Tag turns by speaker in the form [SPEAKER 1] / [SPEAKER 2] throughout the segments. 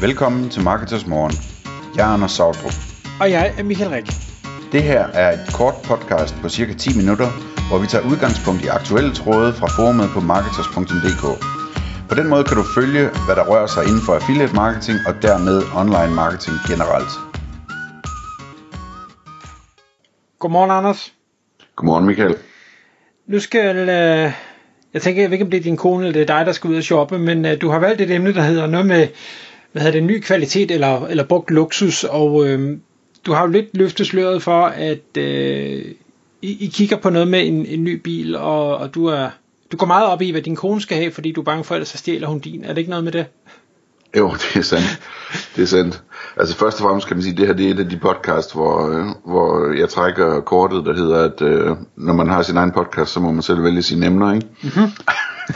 [SPEAKER 1] Velkommen til Marketers Morgen. Jeg er Anders Sautrup.
[SPEAKER 2] Og jeg er Michael Rik.
[SPEAKER 1] Det her er et kort podcast på cirka 10 minutter, hvor vi tager udgangspunkt i aktuelle tråde fra forumet på marketers.dk. På den måde kan du følge, hvad der rører sig inden for affiliate marketing og dermed online marketing generelt.
[SPEAKER 2] Godmorgen, Anders.
[SPEAKER 1] Godmorgen Michael.
[SPEAKER 2] Nu skal... Øh, jeg tænker, jeg ved ikke, om det er din kone eller det er dig, der skal ud og shoppe, men øh, du har valgt et emne, der hedder noget med hvad hedder det, ny kvalitet eller, eller brugt luksus, og øh, du har jo lidt løftet sløret for, at øh, I, I kigger på noget med en, en ny bil, og, og du er du går meget op i, hvad din kone skal have, fordi du er bange for, at så stjæler hun din. Er det ikke noget med det?
[SPEAKER 3] Jo, det er sandt. Det er sandt. Altså først og fremmest kan man sige, at det her det er et af de podcast, hvor, øh, hvor jeg trækker kortet, der hedder, at øh, når man har sin egen podcast, så må man selv vælge sine emner, ikke? Mm-hmm.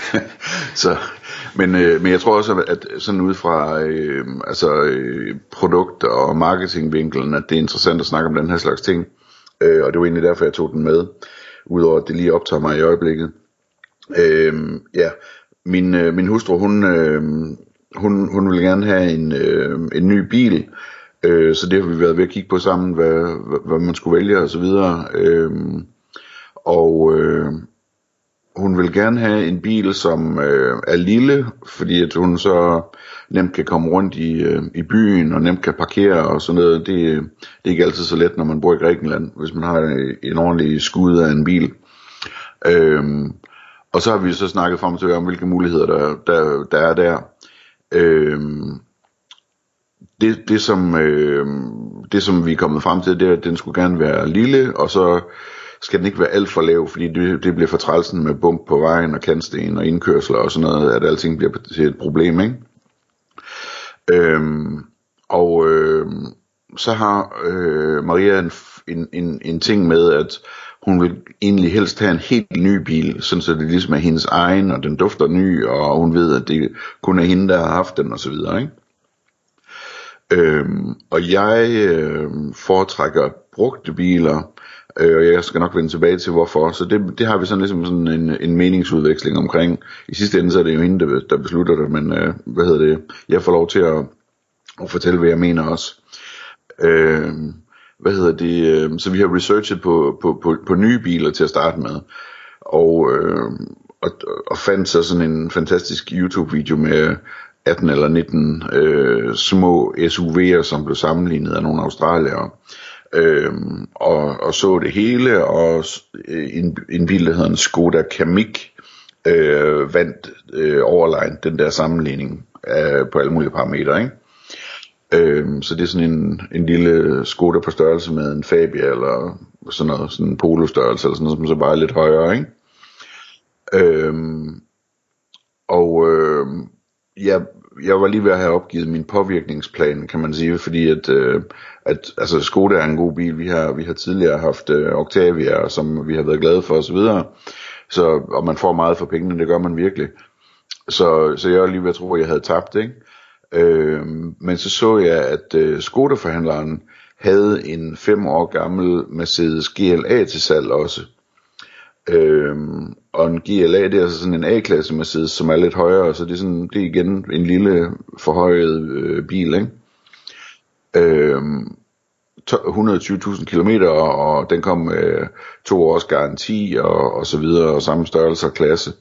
[SPEAKER 3] så, men, øh, men jeg tror også, at sådan ud fra øh, altså, øh, produkt- og marketingvinkelen, at det er interessant at snakke om den her slags ting. Øh, og det var egentlig derfor, jeg tog den med, udover at det lige optager mig i øjeblikket. Øh, ja, min, øh, min hustru, hun, øh, hun, hun ville gerne have en, øh, en ny bil, øh, så det har vi været ved at kigge på sammen, hvad, hvad, hvad man skulle vælge og så videre. Øh, og øh, hun vil gerne have en bil, som øh, er lille, fordi at hun så nemt kan komme rundt i, øh, i byen og nemt kan parkere og sådan noget. Det, øh, det er ikke altid så let, når man bor i Grækenland, hvis man har en, en ordentlig skud af en bil. Øh, og så har vi så snakket frem til om, hvilke muligheder der, der, der er der. Øhm, det, det, som, øh, det som vi er kommet frem til, det er, at den skulle gerne være lille, og så skal den ikke være alt for lav, fordi det, det bliver for trælsen med bump på vejen og kantsten og indkørsler og sådan noget, at alting bliver til et problem, ikke? Øhm, og øh, så har øh, Maria en, en, en, en ting med, at hun vil egentlig helst have en helt ny bil, sådan så det ligesom er hendes egen, og den dufter ny, og hun ved, at det kun er hende, der har haft den, og så videre, ikke? Øhm, og jeg øh, foretrækker brugte biler, øh, og jeg skal nok vende tilbage til hvorfor, så det, det har vi sådan ligesom sådan en, en meningsudveksling omkring. I sidste ende så er det jo hende, der, der beslutter det, men øh, hvad hedder det, jeg får lov til at, at fortælle, hvad jeg mener også. Øh, hvad hedder det, øh, så vi har researchet på, på, på, på nye biler til at starte med, og, øh, og, og fandt så sådan en fantastisk YouTube-video med 18 eller 19 øh, små SUV'er, som blev sammenlignet af nogle australiere, øh, Øhm, og, og så det hele, og øh, en, en bil, der hedder en Skoda Kamiq, øh, vandt øh, overline den der sammenligning af, på alle mulige parametre, ikke? Øhm, så det er sådan en, en lille Skoda på størrelse med en Fabia eller sådan noget, sådan en Polo størrelse eller sådan noget, som så bare er lidt højere, ikke? Øhm, og øh, jeg, jeg var lige ved at have opgivet min påvirkningsplan, kan man sige, fordi at, øh, at altså Skoda er en god bil. Vi har, vi har tidligere haft øh, Octavia, som vi har været glade for osv. Så, så, og man får meget for pengene, det gør man virkelig. Så, så jeg var lige ved at tro, at jeg havde tabt, ikke? Øh, men så så jeg, at øh, Skoda-forhandleren havde en fem år gammel Mercedes GLA til salg også. Øh, Øhm, og en GLA, det er altså sådan en A-klasse Mercedes, som er lidt højere, så det er, sådan, det er igen en lille forhøjet øh, bil, ikke? Øh, 120.000 km, og den kom med øh, to års garanti og, og så videre, og samme størrelse og klasse.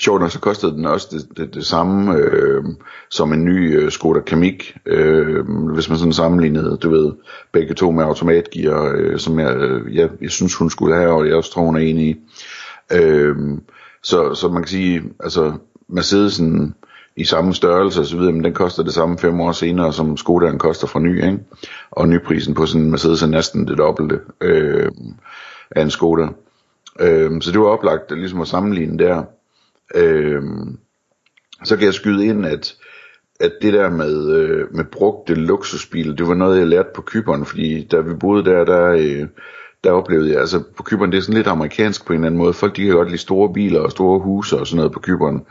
[SPEAKER 3] Sjovt nok så kostede den også det, det, det samme øh, som en ny øh, Skoda Kamiq, øh, hvis man sådan sammenlignede, du ved, begge to med automatgear, øh, som jeg, øh, jeg, jeg synes hun skulle have, og jeg også tror hun er enig i. Øh, så, så man kan sige, altså Mercedesen i samme størrelse og så videre, men den koster det samme fem år senere, som Skodaen koster fra ny, ikke? Og nyprisen på sådan en Mercedes er næsten det dobbelte øh, af en Skoda. Øh, så det var oplagt ligesom at sammenligne der. Øhm, så kan jeg skyde ind, at, at det der med, øh, med brugte luksusbiler, det var noget, jeg lærte på Kyberen, fordi da vi boede der, der, øh, der oplevede jeg, altså på Kyberen, det er sådan lidt amerikansk på en eller anden måde. Folk, de kan godt lide store biler og store huse og sådan noget på Kyberen.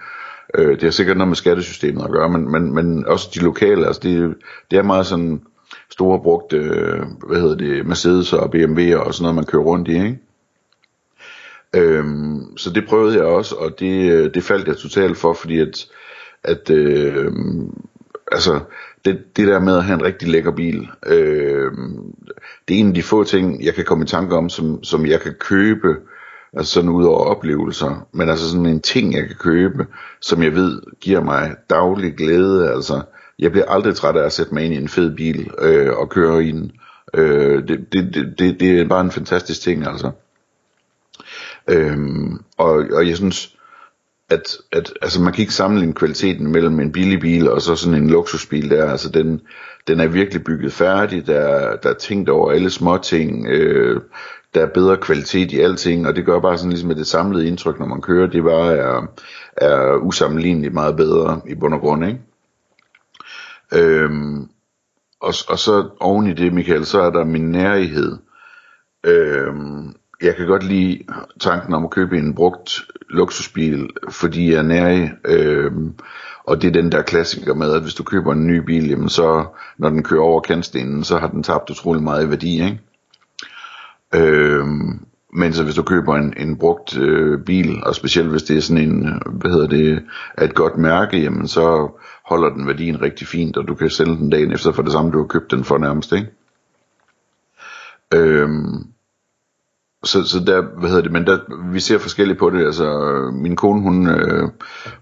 [SPEAKER 3] Øh, det har sikkert noget med skattesystemet at gøre, men, men, men også de lokale, altså det, det er meget sådan store brugte, øh, hvad hedder det, Mercedes og BMW og sådan noget, man kører rundt i, ikke? Øhm, så det prøvede jeg også, og det, øh, det faldt jeg totalt for, fordi at, at øh, altså, det, det der med at have en rigtig lækker bil, øh, det er en af de få ting, jeg kan komme i tanke om, som, som jeg kan købe, altså sådan ud over oplevelser, men altså sådan en ting, jeg kan købe, som jeg ved giver mig daglig glæde, altså, jeg bliver aldrig træt af at sætte mig ind i en fed bil øh, og køre i den. Øh, det, det, det, det er bare en fantastisk ting, altså. Øhm, og, og jeg synes, at, at altså man kan ikke sammenligne kvaliteten mellem en billig bil og så sådan en luksusbil der. Altså den, den er virkelig bygget færdig, der, der er tænkt over alle små ting, øh, der er bedre kvalitet i alting, og det gør bare sådan ligesom med det samlede indtryk, når man kører, det bare er, er usammenligneligt meget bedre i bund og grund, ikke? Øhm, og, og så oven i det, Michael, så er der min nærighed. Øhm, jeg kan godt lide tanken om at købe en brugt luksusbil, fordi jeg er nærig. Øh, og det er den der klassiker med, at hvis du køber en ny bil, jamen så, når den kører over kantstenen, så har den tabt utrolig meget i værdi, ikke? Øh, men så hvis du køber en, en brugt øh, bil, og specielt hvis det er sådan en, hvad hedder det, et godt mærke, jamen så holder den værdien rigtig fint, og du kan sælge den dagen efter for det samme, du har købt den for nærmest, ikke? Øhm, så, så der, hvad hedder det, men der, vi ser forskelligt på det, altså min kone, hun, øh,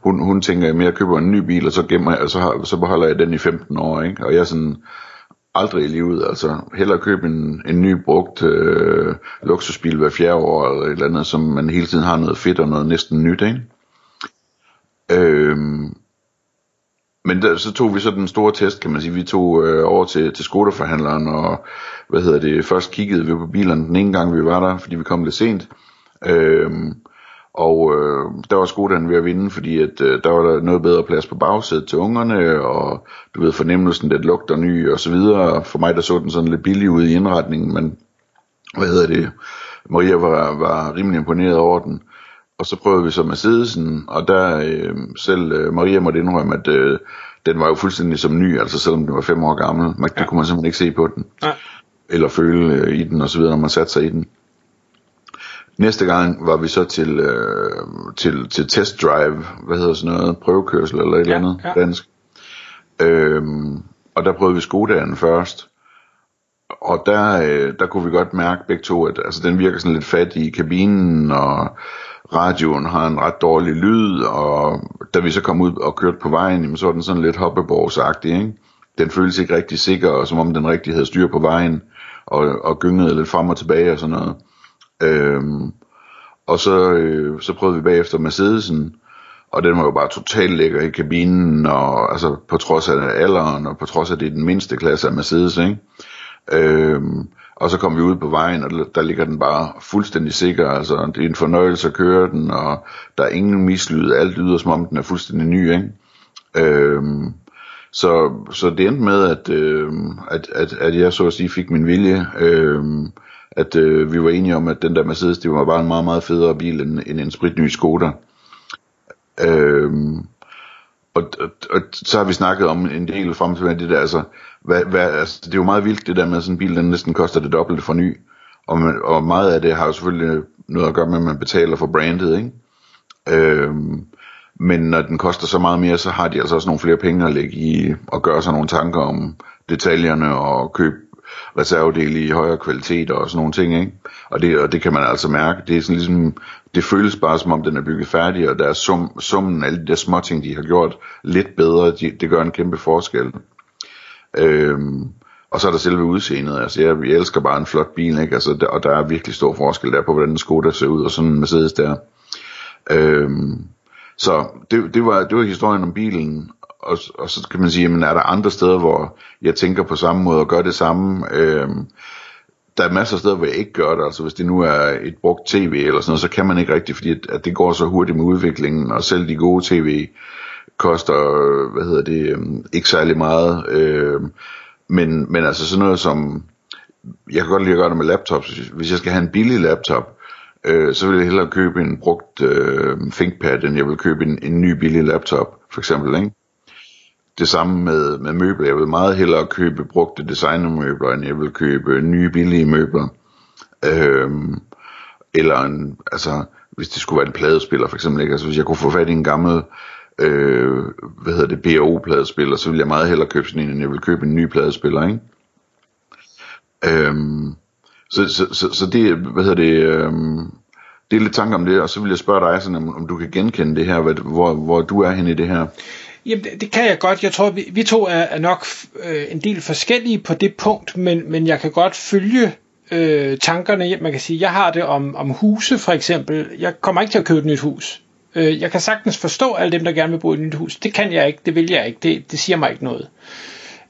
[SPEAKER 3] hun, hun tænker, at jeg køber en ny bil, og så, gemmer, og så, har, så beholder jeg den i 15 år, ikke? og jeg er sådan, aldrig i livet, altså hellere købe en, en ny brugt øh, luksusbil hver fjerde år, eller et eller andet, som man hele tiden har noget fedt og noget næsten nyt, ikke? Øhm, men der, så tog vi så den store test, kan man sige. Vi tog øh, over til, til Skoda-forhandleren, og hvad hedder det, først kiggede vi på bilerne den ene gang, vi var der, fordi vi kom lidt sent. Øhm, og øh, der var Skodaen ved at vinde, fordi at, øh, der var der noget bedre plads på bagsædet til ungerne, og du ved fornemmelsen, det lugter ny og så videre. For mig der så den sådan lidt billig ud i indretningen, men hvad hedder det, Maria var, var rimelig imponeret over den. Og så prøvede vi så Mercedesen, og der øh, selv øh, Maria måtte indrømme, at øh, den var jo fuldstændig som ny, altså selvom den var fem år gammel. Man, ja. Det kunne man simpelthen ikke se på den. Ja. Eller føle øh, i den og så videre, når man satte sig i den. Næste gang var vi så til, øh, til, til test drive, hvad hedder sådan noget, prøvekørsel eller et ja, eller andet ja. dansk. Øhm, og der prøvede vi Skodaen først. Og der, øh, der kunne vi godt mærke begge to, at altså, den virker sådan lidt fat i kabinen, og radioen har en ret dårlig lyd, og da vi så kom ud og kørte på vejen, jamen, så var den sådan lidt hoppeborgsagtig, ikke? Den føltes ikke rigtig sikker, og som om den rigtig havde styr på vejen, og, og gyngede lidt frem og tilbage og sådan noget. Øhm, og så, øh, så prøvede vi bagefter Mercedesen, og den var jo bare totalt lækker i kabinen, og altså på trods af alderen, og på trods af det er den mindste klasse af Mercedes, ikke? Øhm, og så kom vi ud på vejen, og der ligger den bare fuldstændig sikker, altså det er en fornøjelse at køre den, og der er ingen mislyd, alt lyder som om den er fuldstændig ny, ikke? Øhm, så, så det endte med, at, øh, at, at, at jeg så at sige fik min vilje, øh, at øh, vi var enige om, at den der Mercedes, det var bare en meget, meget federe bil end, end en spritny Skoda. Øhm, og, og, og så har vi snakket om en del frem til det der, altså, hvad, hvad, altså, det er jo meget vildt det der med, at sådan en bil, den næsten koster det dobbelte for ny. Og, man, og meget af det har jo selvfølgelig noget at gøre med, at man betaler for brandet, ikke? Øhm, men når den koster så meget mere, så har de altså også nogle flere penge at lægge i, og gøre sig nogle tanker om detaljerne, og købe reservedele i højere kvalitet og sådan nogle ting, ikke? Og det, og det kan man altså mærke. Det er sådan ligesom, det føles bare som om den er bygget færdig, og der er sum, summen af alle de der små ting, de har gjort lidt bedre, de, det gør en kæmpe forskel. Øhm, og så er der selve udseendet, altså jeg, jeg elsker bare en flot bil, ikke? Altså, der, og der er virkelig stor forskel der på, hvordan en Skoda ser ud, og sådan en Mercedes der. Øhm, så det, det, var, det var historien om bilen, og, og så kan man sige, jamen er der andre steder, hvor jeg tænker på samme måde og gør det samme? Øhm, der er masser af steder, hvor jeg ikke gør det, altså hvis det nu er et brugt tv eller sådan noget, så kan man ikke rigtigt, fordi at, at det går så hurtigt med udviklingen, og selv de gode tv koster, hvad hedder det, øhm, ikke særlig meget, øhm, men, men altså sådan noget som, jeg kan godt lide at gøre det med laptops, hvis jeg skal have en billig laptop, øh, så vil jeg hellere købe en brugt øh, ThinkPad, end jeg vil købe en, en ny billig laptop, for eksempel, ikke? det samme med, med møbler. Jeg vil meget hellere købe brugte designermøbler, end jeg vil købe nye billige møbler. Øhm, eller en, altså, hvis det skulle være en pladespiller for eksempel, ikke? Altså, hvis jeg kunne få fat i en gammel øh, hvad hedder det, BAO-pladespiller, så vil jeg meget hellere købe sådan en, end jeg vil købe en ny pladespiller, ikke? Øhm, så, så, så, så det, hvad hedder det, øhm, det er lidt tanker om det, og så vil jeg spørge dig, sådan, om, om du kan genkende det her, hvad, hvor, hvor du er henne i det her.
[SPEAKER 2] Jamen, det, det kan jeg godt. Jeg tror, vi, vi to er, er nok øh, en del forskellige på det punkt, men, men jeg kan godt følge øh, tankerne. Man kan sige, jeg har det om, om huse for eksempel. Jeg kommer ikke til at købe et nyt hus. Øh, jeg kan sagtens forstå alle dem, der gerne vil bo i et nyt hus. Det kan jeg ikke, det vil jeg ikke. Det, det siger mig ikke noget.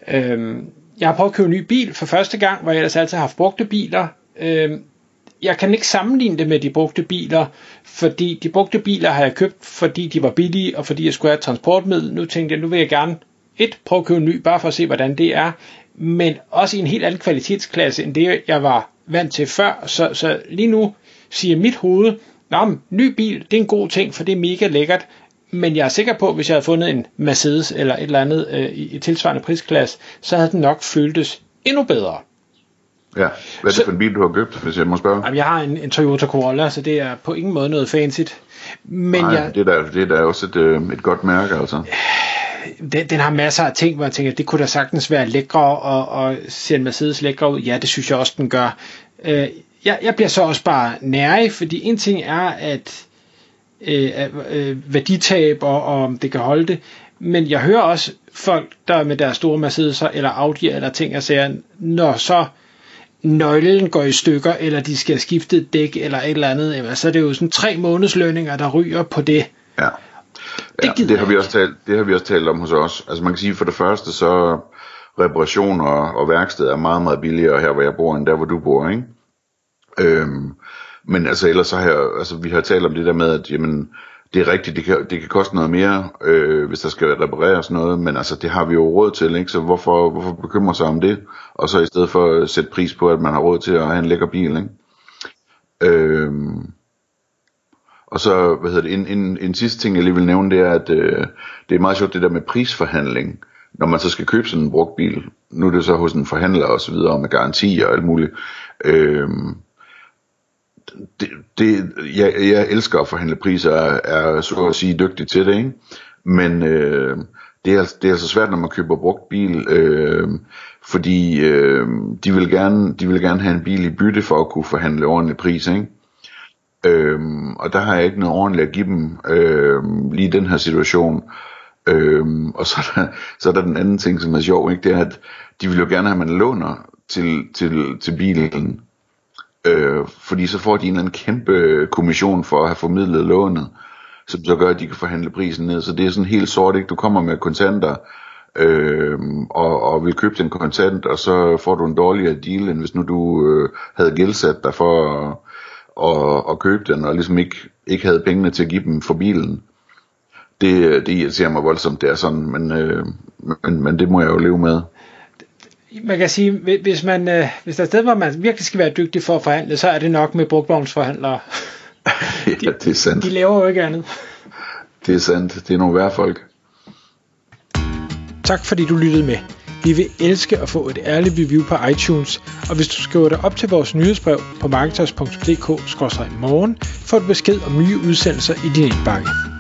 [SPEAKER 2] Øh, jeg har prøvet at købe en ny bil for første gang, hvor jeg ellers altid har haft brugte biler. Øh, jeg kan ikke sammenligne det med de brugte biler, fordi de brugte biler har jeg købt, fordi de var billige, og fordi jeg skulle have et transportmiddel. Nu tænkte jeg, nu vil jeg gerne et, prøve at købe en ny, bare for at se, hvordan det er, men også i en helt anden kvalitetsklasse, end det, jeg var vant til før. Så, så lige nu siger mit hoved, Nå, ny bil, det er en god ting, for det er mega lækkert, men jeg er sikker på, at hvis jeg havde fundet en Mercedes eller et eller andet øh, i, i tilsvarende prisklasse, så havde den nok føltes endnu bedre.
[SPEAKER 3] Ja, hvad er det for en bil, du har købt, hvis jeg må spørge?
[SPEAKER 2] Jamen, jeg har en, en Toyota Corolla, så det er på ingen måde noget fancy.
[SPEAKER 3] Men Nej, jeg, det, er da, det er da også et, øh, et godt mærke, altså.
[SPEAKER 2] Den, den har masser af ting, hvor jeg tænker, det kunne da sagtens være lækre, og, og ser en Mercedes lækre ud. Ja, det synes jeg også, den gør. Øh, jeg, jeg bliver så også bare nærig, fordi en ting er, at øh, øh, værditab, og, og om det kan holde det, men jeg hører også folk, der med deres store Mercedes eller Audi eller ting, og siger, når så nøglen går i stykker, eller de skal skifte et dæk, eller et eller andet, så er det jo sådan tre månedslønninger, der ryger på det.
[SPEAKER 3] Ja. Ja, det, det, har vi også talt, det har vi også talt om hos os. Altså man kan sige, for det første, så reparationer og værksted er meget, meget billigere her, hvor jeg bor, end der, hvor du bor, ikke? Øhm, men altså ellers så har jeg, altså vi har talt om det der med, at jamen, det er rigtigt, det kan, det kan koste noget mere, øh, hvis der skal repareres noget, men altså det har vi jo råd til, ikke? så hvorfor, hvorfor bekymre sig om det, og så i stedet for at sætte pris på, at man har råd til at have en lækker bil. Ikke? Øh, og så, hvad hedder det, en, en, en sidste ting, jeg lige vil nævne, det er, at øh, det er meget sjovt det der med prisforhandling, når man så skal købe sådan en brugt bil. Nu er det så hos en forhandler og så videre, med garanti og alt muligt. Øh, det, det, jeg, jeg elsker at forhandle priser, er, er så at sige dygtig til det, ikke? men øh, det, er, det er altså svært, når man køber brugt bil, øh, fordi øh, de, vil gerne, de vil gerne have en bil i bytte for at kunne forhandle ordentlig pris, ikke? Øhm, og der har jeg ikke noget ordentligt at give dem øhm, lige i den her situation. Øhm, og så er, der, så er der den anden ting, som er sjov, ikke? det er, at de vil jo gerne have, at man låner til, til, til bilen. Øh, fordi så får de en eller anden kæmpe kommission for at have formidlet lånet, som så gør, at de kan forhandle prisen ned. Så det er sådan helt sort, ikke? Du kommer med kontanter, øh, og, og vil købe den kontant, og så får du en dårligere deal, end hvis nu du øh, havde gældsat dig for at, at, at købe den, og ligesom ikke, ikke havde pengene til at give dem for bilen. Det, det irriterer mig voldsomt, det er sådan, men, øh, men, men det må jeg jo leve med
[SPEAKER 2] man kan sige, hvis, man, øh, hvis der er et sted, hvor man virkelig skal være dygtig for at forhandle, så er det nok med brugtvognsforhandlere.
[SPEAKER 3] ja, det er sandt.
[SPEAKER 2] De laver jo ikke andet.
[SPEAKER 3] Det er sandt. Det er nogle værre folk.
[SPEAKER 2] Tak fordi du lyttede med. Vi vil elske at få et ærligt review på iTunes, og hvis du skriver dig op til vores nyhedsbrev på marketers.dk-morgen, får du besked om nye udsendelser i din indbakke.